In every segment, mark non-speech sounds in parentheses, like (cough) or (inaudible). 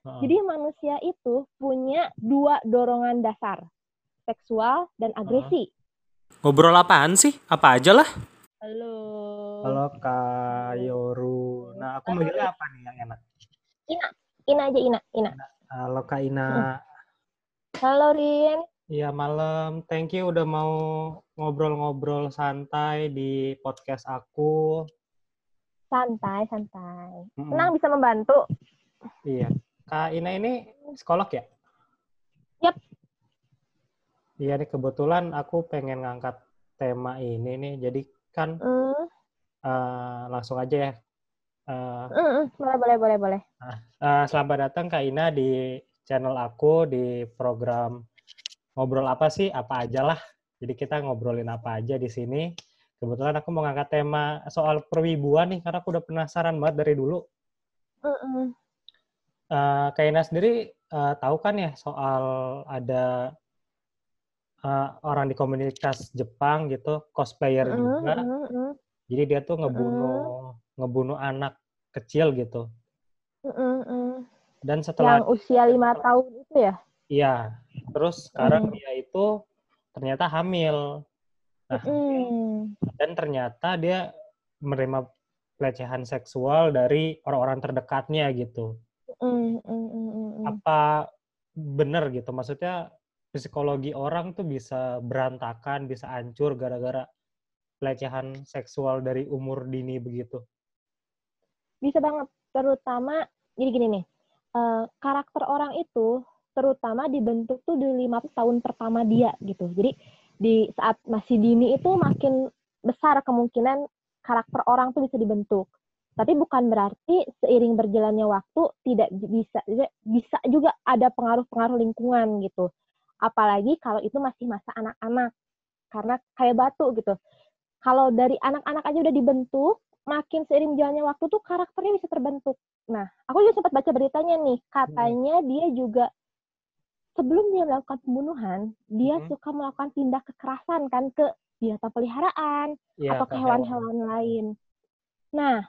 Jadi manusia itu punya dua dorongan dasar, seksual dan agresi. Ngobrol apaan sih? Apa aja lah? Halo. Halo Kak Yoru. Nah, aku manggilnya apa nih yang enak? Ina, Ina aja Ina, Ina. Halo Kak Ina. Halo Rin. Iya malam. Thank you udah mau ngobrol-ngobrol santai di podcast aku. Santai, santai. Senang bisa membantu. Iya. Kak Ina ini psikolog ya? Yap. Iya nih kebetulan aku pengen ngangkat tema ini nih. Jadi kan Hmm, eh, langsung aja ya. Eh, mm, mm. boleh, boleh, boleh, boleh. eh, selamat datang Kak Ina di channel aku di program ngobrol apa sih? Apa aja lah. Jadi kita ngobrolin apa aja di sini. Kebetulan aku mau ngangkat tema soal perwibuan nih karena aku udah penasaran banget dari dulu. Mm, mm. Eh, Kak Ina sendiri eh, tahu kan ya soal ada eh, orang di komunitas Jepang gitu, cosplayer Mm, juga. mm. Jadi dia tuh ngebunuh ngebunuh anak kecil gitu. Mm. Dan setelah Yang usia lima tahun itu ya? iya, terus sekarang Mm. dia itu ternyata hamil. Nah, Mm. dan ternyata dia menerima pelecehan seksual dari orang-orang terdekatnya gitu. Mm, mm, mm, mm, mm. Apa benar gitu? Maksudnya psikologi orang tuh bisa berantakan, bisa hancur gara-gara pelecehan seksual dari umur dini begitu. Bisa banget. Terutama, jadi gini nih, eh, karakter orang itu terutama dibentuk tuh di lima tahun pertama dia gitu. Jadi di saat masih dini itu makin besar kemungkinan karakter orang tuh bisa dibentuk. Tapi bukan berarti seiring berjalannya waktu tidak bisa bisa juga ada pengaruh-pengaruh lingkungan gitu. Apalagi kalau itu masih masa anak-anak. Karena kayak batu gitu. Kalau dari anak-anak aja udah dibentuk, makin seiring jalannya waktu tuh karakternya bisa terbentuk. Nah, aku juga sempat baca beritanya nih, katanya dia juga sebelum dia melakukan pembunuhan, dia Mhm. suka melakukan tindak kekerasan kan ke binatang peliharaan Iya, atau ke hewan-hewan lain. Nah,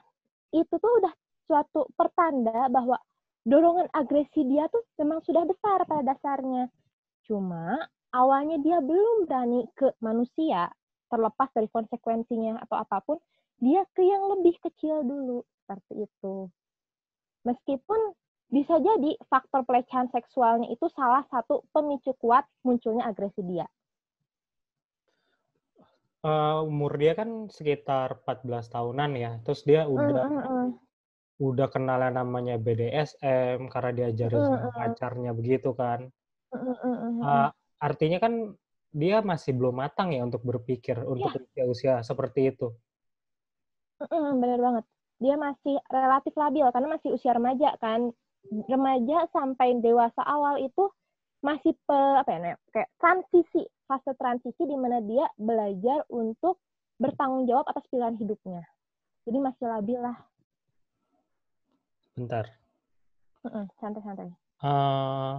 itu tuh udah suatu pertanda bahwa dorongan agresi dia tuh memang sudah besar pada dasarnya. Cuma awalnya dia belum berani ke manusia, terlepas dari konsekuensinya atau apa pun, dia ke yang lebih kecil dulu seperti itu. Meskipun bisa jadi faktor pelecehan seksualnya itu salah satu pemicu kuat munculnya agresi dia. Eh, umur dia kan sekitar 14 tahunan ya. Terus dia udah Mm, mm, mm. udah kenal yang namanya BDSM karena diajarin Mm, sama mm. pacarnya begitu kan. Mm, mm, mm. Eh, artinya kan dia masih belum matang ya untuk berpikir Iya. untuk usia-usia seperti itu. Mm, bener banget. Dia masih relatif labil karena masih usia remaja kan. Remaja sampai dewasa awal itu masih pe, apa ya namanya, kayak transisi, fase transisi di mana dia belajar untuk bertanggung jawab atas pilihan hidupnya. Jadi masih labil lah. Bentar. Santai-santai. Eh,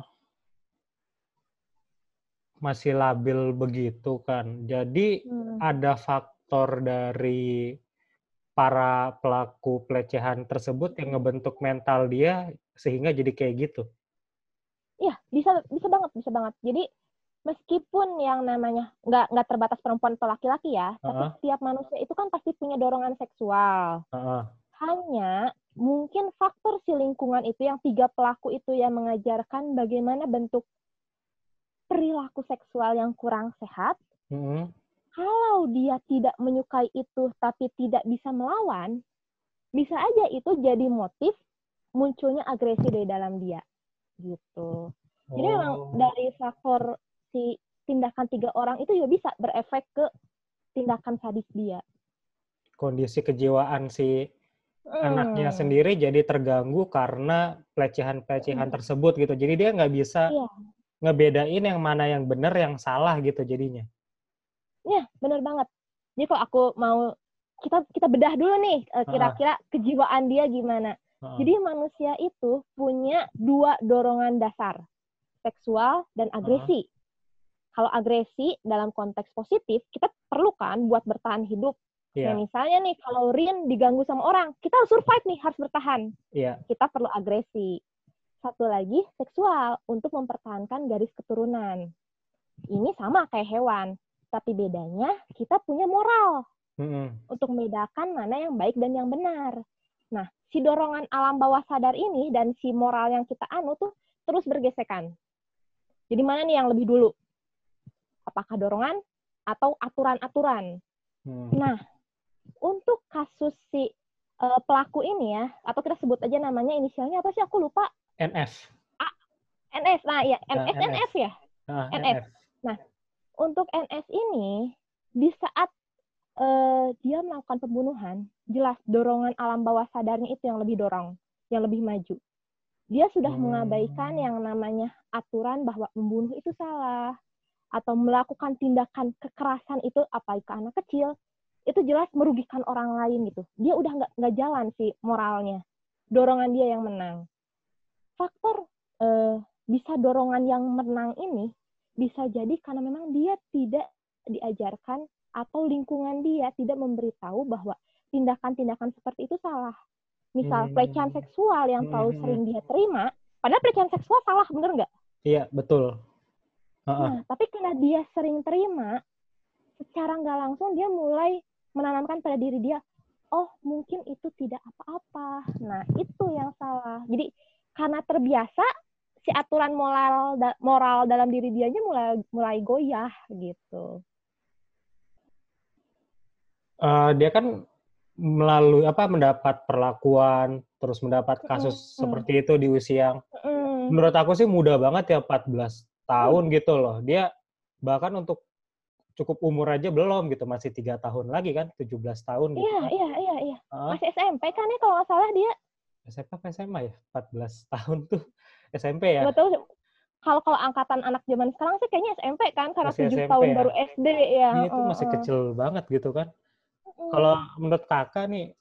masih labil begitu kan. Jadi Hmm. ada faktor dari para pelaku pelecehan tersebut yang ngebentuk mental dia sehingga jadi kayak gitu. Iya, bisa bisa banget, bisa banget. Jadi meskipun yang namanya nggak nggak terbatas perempuan atau laki-laki ya, tapi Heeh. setiap manusia itu kan pasti punya dorongan seksual. Heeh. Hanya mungkin faktor si lingkungan itu yang tiga pelaku itu yang mengajarkan bagaimana bentuk perilaku seksual yang kurang sehat. Mm-mm. Kalau dia tidak menyukai itu tapi tidak bisa melawan, bisa aja itu jadi motif munculnya agresi dari dalam dia. Gitu. Jadi memang Oh. dari faktor si tindakan tiga orang itu juga bisa berefek ke tindakan sadis dia. kondisi kejiwaan si anaknya Hmm, sendiri jadi terganggu karena pelecehan-pelecehan Hmm. tersebut gitu. Jadi dia nggak bisa Iya. ngebedain yang mana yang benar, yang salah gitu jadinya. Iya, bener banget. Jadi kalau aku mau kita kita bedah dulu nih eh, kira-kira kejiwaan dia gimana. Jadi manusia itu punya dua dorongan dasar, seksual dan agresi. Kalau agresi dalam konteks positif, kita perlu kan buat bertahan hidup. Iya, Nah, misalnya nih kalau Rin diganggu sama orang, kita harus survive nih, harus bertahan. iya. Kita perlu agresi. satu lagi seksual untuk mempertahankan garis keturunan. Ini sama kayak hewan, tapi bedanya kita punya moral Mm-mm. untuk membedakan mana yang baik dan yang benar. Nah, si dorongan alam bawah sadar ini dan si moral yang kita anu tuh terus bergesekan. Jadi mana nih yang lebih dulu? Apakah dorongan atau aturan-aturan? Hmm. Nah, untuk kasus si eh, pelaku ini ya, atau kita sebut aja namanya inisialnya apa sih? Aku lupa. NF. NS. Nah, ya, Nah, NS, NF. NF ya. Ah, NF. Untuk NS ini, di saat eh, dia melakukan pembunuhan, jelas dorongan alam bawah sadarnya itu yang lebih dorong, yang lebih maju. Dia sudah Hmm. mengabaikan yang namanya aturan bahwa membunuh itu salah, atau melakukan tindakan kekerasan itu apa ke anak kecil, itu jelas merugikan orang lain gitu. Dia udah nggak nggak jalan sih moralnya, dorongan dia yang menang. Faktor eh, bisa dorongan yang menang ini bisa jadi karena memang dia tidak diajarkan atau lingkungan dia tidak memberitahu bahwa tindakan-tindakan seperti itu salah. Misal Hmm. pelecehan seksual yang terlalu Hmm. sering dia terima, padahal pelecehan seksual salah, bener nggak? Iya, betul. Heeh. Nah, tapi karena dia sering terima, secara nggak langsung dia mulai menanamkan pada diri dia, oh mungkin itu tidak apa-apa. Nah, itu yang salah. Jadi karena terbiasa, si aturan moral da- moral dalam diri dianya mulai mulai goyah gitu. Eh, dia kan melalui apa mendapat perlakuan terus mendapat kasus Mm-mm. seperti itu di usia yang Mm, menurut aku sih muda banget ya 14 tahun gitu loh. Dia bahkan untuk cukup umur aja belum gitu masih tiga tahun lagi kan 17 tahun gitu. Iya, iya, iya, iya. Masih SMP kan ya kalau nggak salah dia. SMP apa SMA ya? 14 (laughs) tahun tuh SMP ya. Tahu kalau kalau angkatan anak zaman sekarang sih kayaknya SMP kan karena Masih 7 SMP tahun ya? baru SD ya. Ini tuh masih Heeh. kecil banget gitu kan. Kalau menurut kakak nih,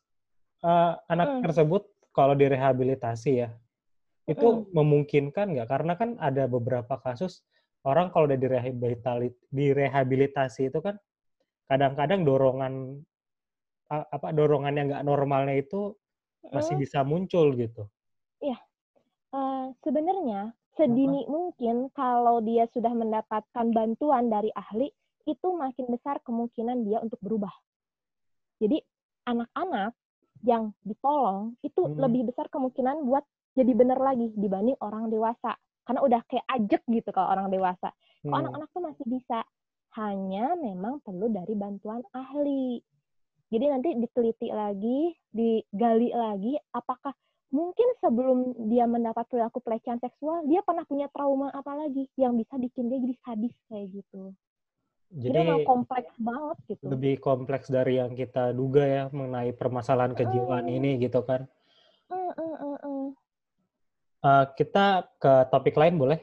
eh, anak Mm. tersebut kalau direhabilitasi ya, itu Mm. memungkinkan nggak? Karena kan ada beberapa kasus orang kalau udah direhabilitasi, direhabilitasi itu kan kadang-kadang dorongan apa dorongan yang nggak normalnya itu masih Mm. bisa muncul gitu. Eh, sebenarnya sedini mungkin kalau dia sudah mendapatkan bantuan dari ahli itu makin besar kemungkinan dia untuk berubah. Jadi anak-anak yang ditolong itu Hmm. lebih besar kemungkinan buat jadi bener lagi dibanding orang dewasa. Karena udah kayak ajek gitu kalau orang dewasa. Kok Hmm. anak-anak tuh masih bisa. Hanya memang perlu dari bantuan ahli. Jadi nanti diteliti lagi, digali lagi, apakah mungkin sebelum dia mendapat perilaku pelecehan seksual, dia pernah punya trauma apa lagi yang bisa bikin dia jadi sadis kayak gitu. Jadi, kompleks banget gitu. lebih kompleks dari yang kita duga ya mengenai permasalahan kejiwaan Mm. ini gitu kan. Mm, mm, mm, mm. Eh, kita ke topik lain boleh?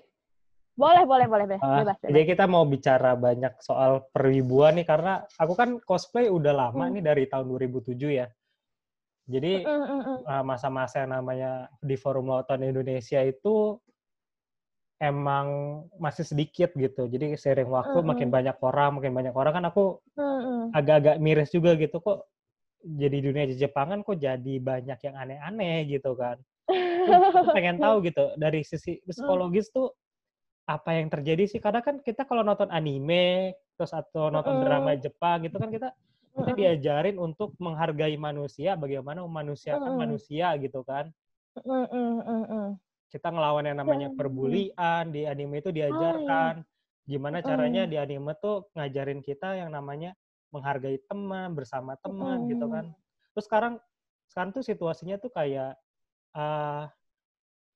Boleh, boleh, boleh, boleh. Ah, bebas, bebas. jadi kita mau bicara banyak soal perwibuan nih karena aku kan cosplay udah lama Hmm. nih dari tahun 2007 ya. Jadi Mm, mm, mm. uh, masa-masa yang namanya di Forum Lautan Indonesia itu emang masih sedikit gitu. Jadi sering waktu Mm-mm. makin banyak orang, makin banyak orang kan aku Mm, mm. agak-agak miris juga gitu kok jadi dunia Jepangan kok jadi banyak yang aneh-aneh gitu kan. Aku (laughs) pengen tahu gitu dari sisi psikologis tuh apa yang terjadi sih? Karena kan kita kalau nonton anime terus atau nonton drama Jepang gitu kan kita kita Mm, diajarin untuk menghargai manusia, bagaimana memanusiakan Mm-mm. manusia gitu kan. Kita ngelawan yang namanya Dan- perbulian di anime itu diajarkan. Gimana caranya di anime tuh ngajarin kita yang namanya menghargai teman, bersama teman gitu kan. Terus sekarang sekarang tuh situasinya tuh kayak eh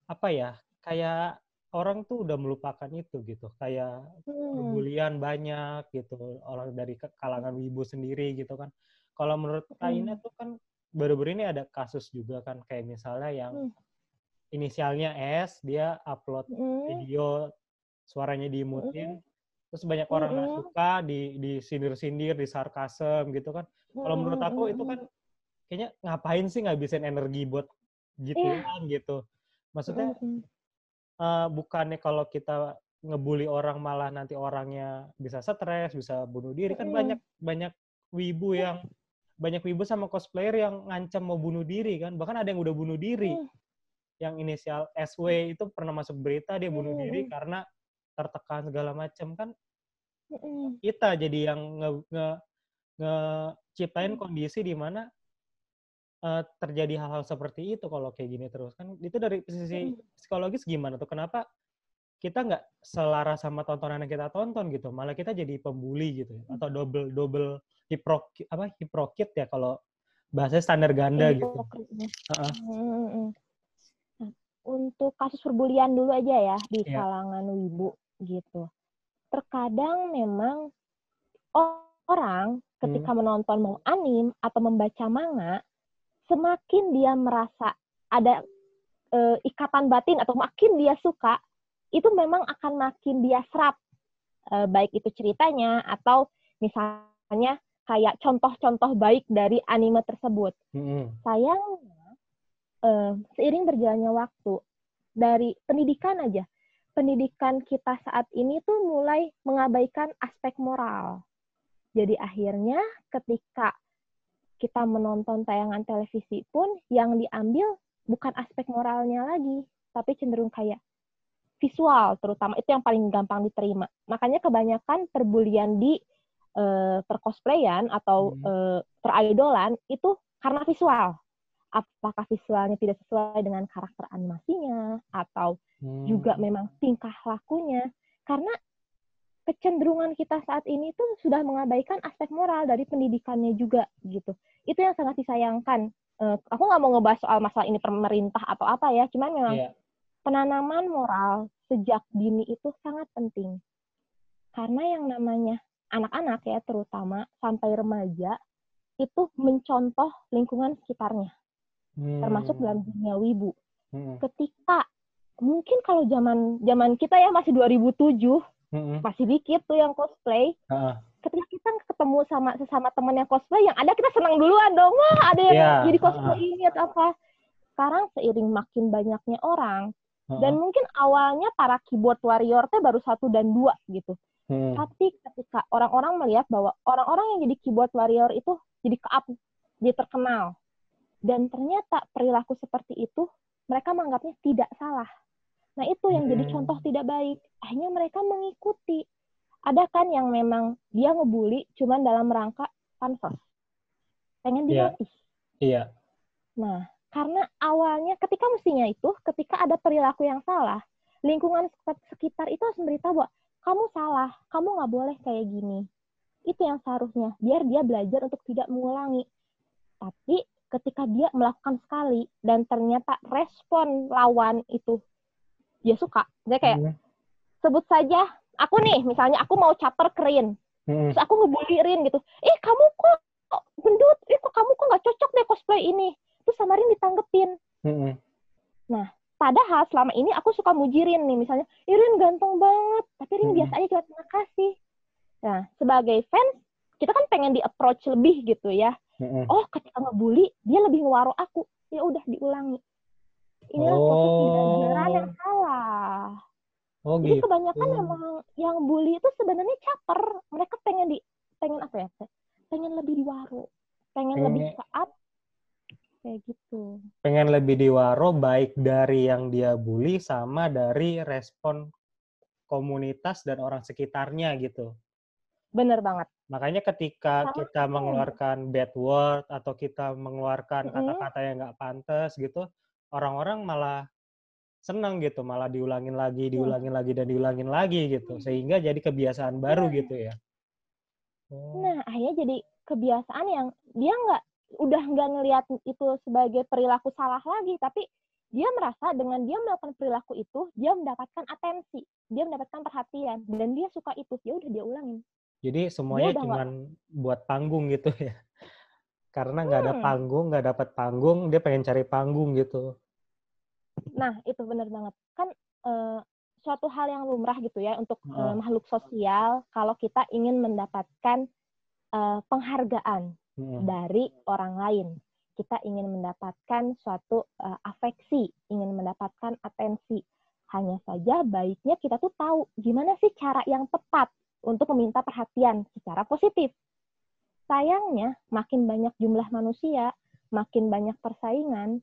apa ya? Kayak orang tuh udah melupakan itu gitu. Kayak Mm. perbulian banyak gitu orang dari kalangan wibu sendiri gitu kan kalau menurut Hmm. Kaina tuh kan baru-baru ini ada kasus juga kan kayak misalnya yang Hmm. Inisialnya S dia upload Mm. video suaranya dimutin terus banyak orang nggak Mm-mm. suka di di sindir-sindir di sarkasem gitu kan kalau menurut Mm, aku mm, itu mm. kan kayaknya ngapain sih ngabisin energi buat gituan gitu maksudnya Mm, mm. eh, bukannya kalau kita ngebully orang malah nanti orangnya bisa stres, bisa bunuh diri kan Mm. banyak banyak wibu yang banyak wibu sama cosplayer yang ngancam mau bunuh diri kan bahkan ada yang udah bunuh diri Mm. Yang inisial SW itu pernah masuk berita dia bunuh diri Mm. karena tertekan segala macam kan Mm-mm. kita jadi yang nge, nge, ngeciptain Hmm. kondisi di mana eh, terjadi hal-hal seperti itu kalau kayak gini terus kan itu dari sisi psikologis gimana tuh kenapa kita nggak selaras sama tontonan yang kita tonton gitu malah kita jadi pembuli gitu Hmm. atau double double hiprokit apa hiprokit ya kalau bahasa standar ganda Ini gitu hipokritnya. Heeh. Untuk kasus perbulian dulu aja ya di Iya. kalangan wibu gitu. Terkadang memang orang ketika Hmm. menonton mau anim atau membaca manga, semakin dia merasa ada eh, ikatan batin atau makin dia suka, itu memang akan makin dia serap Eh, baik itu ceritanya atau misalnya kayak contoh-contoh baik dari anime tersebut Mm-mm. sayangnya eh, seiring berjalannya waktu dari pendidikan aja pendidikan kita saat ini tuh mulai mengabaikan aspek moral jadi akhirnya ketika kita menonton tayangan televisi pun yang diambil bukan aspek moralnya lagi tapi cenderung kayak visual terutama itu yang paling gampang diterima makanya kebanyakan perbulian di eh, percosplayan atau Hmm. eh, peridolan itu karena visual. Apakah visualnya tidak sesuai dengan karakter animasinya atau Hmm. juga memang tingkah lakunya? Karena kecenderungan kita saat ini tuh sudah mengabaikan aspek moral dari pendidikannya juga gitu. Itu yang sangat disayangkan. Eh, aku nggak mau ngebahas soal masalah ini pemerintah atau apa ya, cuman memang Iya. penanaman moral sejak dini itu sangat penting. Karena yang namanya anak-anak ya terutama sampai remaja itu mencontoh lingkungan sekitarnya, termasuk Hmm. dalam dunia wibu. Mm-mm. Ketika mungkin kalau zaman zaman kita ya masih 2007, Mm-mm. masih dikit tuh yang cosplay. Heeh. Ketika kita ketemu sama sesama teman yang cosplay, yang ada kita senang duluan dong. Wah, ada yang Iya, jadi cosplay ini atau apa. Sekarang seiring makin banyaknya orang, Heeh. dan mungkin awalnya para keyboard warrior teh baru satu dan dua gitu. Mm. Tapi ketika orang-orang melihat bahwa orang-orang yang jadi keyboard warrior itu jadi ke-up, dia terkenal. Dan ternyata perilaku seperti itu mereka menganggapnya tidak salah. Nah itu yang jadi Hmm. contoh tidak baik. Akhirnya mereka mengikuti. Ada kan yang memang dia ngebully cuman dalam rangka pansos. Pengen Iya. dilatih. Iya. Nah, karena awalnya ketika mestinya itu, ketika ada perilaku yang salah, lingkungan sek- sekitar itu harus memberitahu bahwa kamu salah, kamu nggak boleh kayak gini. Itu yang seharusnya, biar dia belajar untuk tidak mengulangi. Tapi ketika dia melakukan sekali dan ternyata respon lawan itu dia suka, dia kayak Mm. sebut saja aku nih, misalnya aku mau caper kerin, Mm-mm. terus aku ngebully Rin gitu, eh kamu kok gendut, eh kok kamu kok nggak cocok deh cosplay ini, terus sama Rin ditanggepin. Mm-mm. Padahal selama ini aku suka mujirin nih, misalnya, Irin ganteng banget, tapi Rin Mm-mm. biasa aja cuma terima kasih. Nah, sebagai fans, kita kan pengen di approach lebih gitu ya. Mm-mm. Oh, ketika ngebully, dia lebih ngewaro aku. Ya udah diulangi. Inilah proses Oh. pembelajaran yang salah. Oh Jadi gitu. kebanyakan memang yang bully itu sebenarnya caper. Mereka pengen di pengen apa ya? Pengen lebih diwaro, pengen Pengen- lebih saat kayak gitu. Pengen lebih diwaro baik dari yang dia bully sama dari respon komunitas dan orang sekitarnya gitu. Bener banget. Makanya ketika Sama kita mengeluarkan bad word atau kita mengeluarkan kata-kata yang nggak pantas gitu, orang-orang malah senang gitu, malah diulangin lagi, Iya. diulangin lagi dan diulangin lagi gitu, sehingga jadi kebiasaan baru Nah. gitu ya. Oh. Nah, akhirnya jadi kebiasaan yang dia nggak udah nggak ngelihat itu sebagai perilaku salah lagi, tapi dia merasa dengan dia melakukan perilaku itu, dia mendapatkan atensi, dia mendapatkan perhatian, dan dia suka itu, ya udah dia ulangin. Jadi semuanya cuman buat panggung gitu ya. Karena nggak ada Hmm. panggung, nggak dapat panggung, dia pengen cari panggung gitu. Nah, itu benar banget. Kan eh, suatu hal yang lumrah gitu ya untuk eh, Heeh. makhluk sosial kalau kita ingin mendapatkan eh, penghargaan Mm-mm. dari orang lain. Kita ingin mendapatkan suatu eh, afeksi, ingin mendapatkan atensi. Hanya saja baiknya kita tuh tahu gimana sih cara yang tepat untuk meminta perhatian secara positif. Sayangnya, makin banyak jumlah manusia, makin banyak persaingan,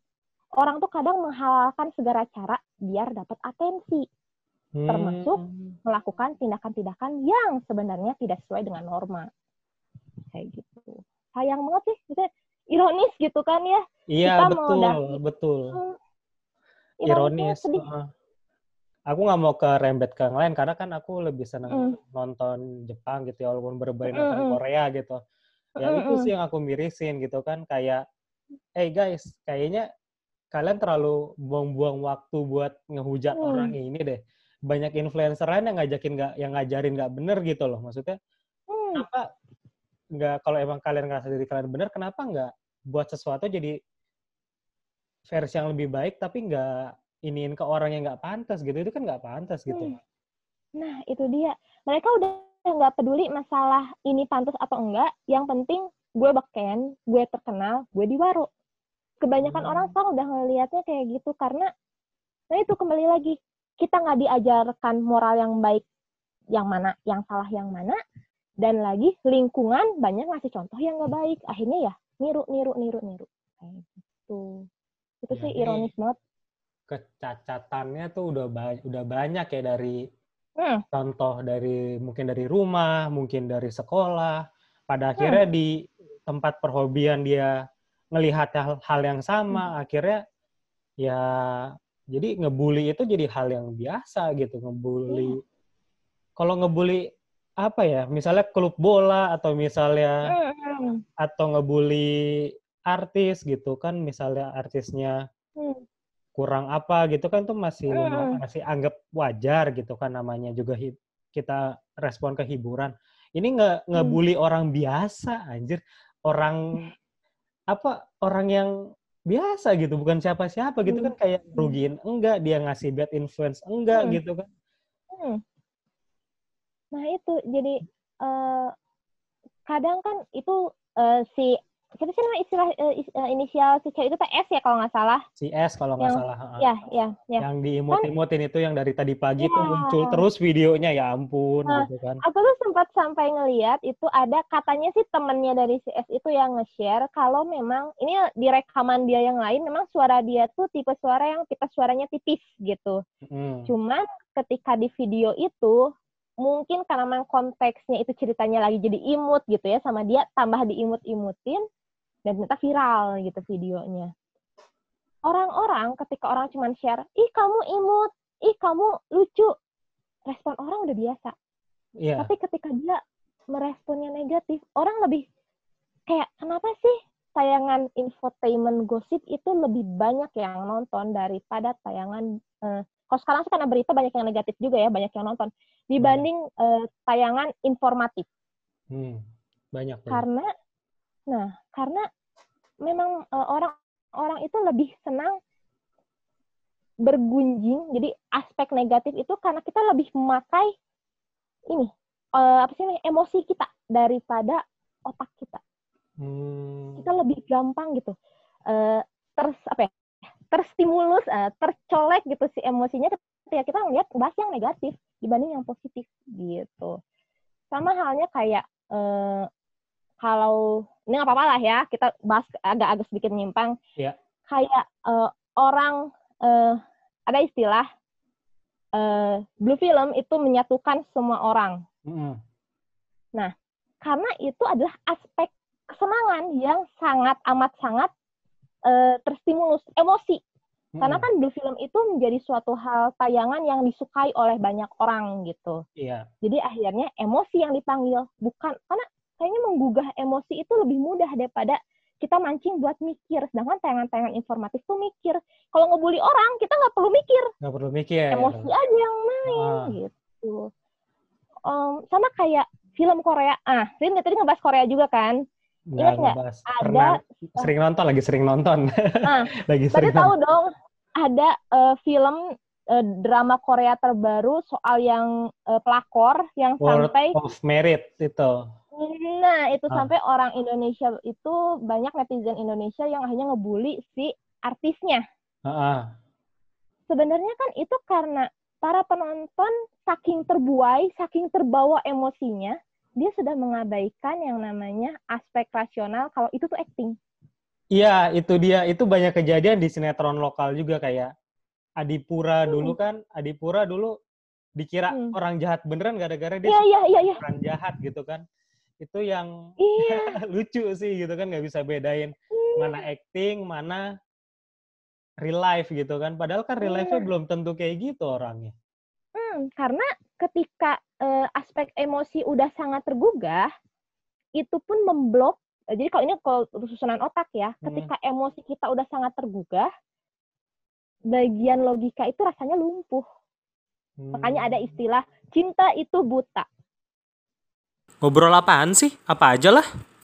orang tuh kadang menghalalkan segala cara biar dapat atensi, termasuk Hmm. melakukan tindakan-tindakan yang sebenarnya tidak sesuai dengan norma. Kayak gitu. Sayang banget sih, ironis gitu kan ya. Iya, kita betul, mengundang- betul. Hmm, Ironis. sedih. heeh. Aku nggak mau ke rembet ke yang lain karena kan aku lebih senang Mm. nonton Jepang gitu ya, walaupun berbeda Mm, nonton mm. Korea gitu. Ya Mm, itu mm. sih yang aku mirisin gitu kan kayak, hey guys, kayaknya kalian terlalu buang-buang waktu buat ngehujat Hmm. orang ini deh. Banyak influencer lain yang ngajakin nggak, yang ngajarin nggak bener gitu loh. Maksudnya Hmm, kenapa nggak kalau emang kalian ngerasa diri kalian bener, kenapa nggak buat sesuatu jadi versi yang lebih baik tapi nggak iniin ke orang yang nggak pantas gitu itu kan nggak pantas gitu Hmm. Nah, itu dia. Mereka udah nggak peduli masalah ini pantas atau enggak. Yang penting gue beken, gue terkenal, gue diwaro. Kebanyakan Hmm. orang sekarang udah ngelihatnya kayak gitu karena, nah itu kembali lagi kita nggak diajarkan moral yang baik yang mana, yang salah yang mana, dan lagi lingkungan banyak ngasih contoh yang nggak baik. Akhirnya ya niru, niru, niru, niru. Kayak gitu. Itu sih Jadi- ironis banget. Kecacatannya tuh udah ba- udah banyak ya dari Hmm. contoh dari mungkin dari rumah mungkin dari sekolah Hmm. pada akhirnya di tempat perhobian dia ngelihat hal, hal yang Hmm. sama akhirnya ya jadi ngebully itu jadi hal yang biasa gitu ngebully Iya. kalau ngebully apa ya misalnya klub bola atau misalnya Hmm. atau ngebully artis gitu kan misalnya artisnya Hmm. Kurang apa gitu kan tuh masih Hmm. masih anggap wajar gitu kan namanya juga kita respon ke hiburan ini nggak Hmm. ngebully orang biasa anjir orang (laughs) apa orang yang biasa gitu bukan siapa-siapa gitu kan kayak Hmm. rugiin enggak dia ngasih bad influence enggak Hmm. gitu kan Hmm. Nah itu jadi eh, kadang kan itu eh, si siapa sih nama istilah is- eh, inisial si cewek itu TS ya kalau nggak salah. si S kalau nggak salah. Ya ya ya. yang diimut-imutin itu yang dari tadi pagi tuh Ya. muncul terus videonya ya ampun Nah, gitu kan Aku tuh sempat sampai ngeliat itu ada katanya sih temennya dari si S itu yang nge-share kalau memang ini di rekaman dia yang lain memang suara dia tuh tipe suara yang tipe suaranya tipis gitu. Hmm. Cuman ketika di video itu mungkin karena memang konteksnya itu ceritanya lagi jadi imut gitu ya sama dia tambah diimut-imutin dan ternyata viral gitu videonya. Orang-orang ketika orang cuman share, ih kamu imut, ih kamu lucu, respon orang udah biasa. Iya. Tapi ketika dia meresponnya negatif, orang lebih kayak kenapa sih tayangan infotainment gosip itu lebih banyak yang nonton daripada tayangan eh, kalau sekarang sih karena berita banyak yang negatif juga ya, banyak yang nonton dibanding eh, tayangan informatif. Hmm. Banyak. banyak. Karena nah, karena memang eh, orang orang itu lebih senang bergunjing. Jadi aspek negatif itu karena kita lebih memakai ini eh, apa sih emosi kita daripada otak kita. Hmm. Kita lebih gampang gitu. ters apa ya? Terstimulus, eh, tercolek gitu si emosinya ketika kita ngeliat bahas yang negatif dibanding yang positif gitu. Sama halnya kayak kalau ini nggak apa-apa lah ya kita bahas agak-agak sedikit menyimpang. Iya. Kayak eh, orang eh, ada istilah eh, blue film itu menyatukan semua orang Mm-mm. karena itu adalah aspek kesenangan yang sangat amat sangat eh, terstimulus emosi. Karena Mm-mm. kan blue film itu menjadi suatu hal tayangan yang disukai oleh banyak orang gitu. Iya. Jadi akhirnya emosi yang dipanggil bukan karena kayaknya menggugah emosi itu lebih mudah daripada kita mancing buat mikir. Sedangkan tayangan-tayangan informatif tuh mikir. Kalau ngebully orang kita nggak perlu mikir, Nggak perlu mikir. emosi aja yang main Ah. gitu. Em, sama kayak film Korea. Ah, Rin tadi ngebahas Korea juga kan? Nggak Ingat nggak? Ada- Pernah sering nonton, lagi sering nonton. Ah, (laughs) lagi sering tahu dong ada eh, film eh, drama Korea terbaru soal yang eh, pelakor yang World sampai of Merit itu. Nah itu Ah. sampai orang Indonesia itu banyak netizen Indonesia yang akhirnya ngebully si artisnya. Heeh. Sebenarnya kan itu karena para penonton saking terbuai, saking terbawa emosinya, dia sudah mengabaikan yang namanya aspek rasional kalau itu tuh acting. Iya, itu dia. Itu banyak kejadian di sinetron lokal juga kayak Adipura Hmm. dulu kan. Adipura dulu dikira Hmm. orang jahat beneran gara-gara dia Iya, iya, iya, iya. peran jahat gitu kan. Itu yang Iya. (laughs) lucu sih gitu kan nggak bisa bedain mana acting, mana real life gitu kan. Padahal kan real life-nya Iya. belum tentu kayak gitu orangnya. Hmm, karena ketika eh, aspek emosi udah sangat tergugah, itu pun memblok. Jadi kalau ini kalau susunan otak ya, Hmm. ketika emosi kita udah sangat tergugah, bagian logika itu rasanya lumpuh. Makanya ada Hmm. istilah cinta itu buta. Ngobrol apaan sih? Apa aja lah?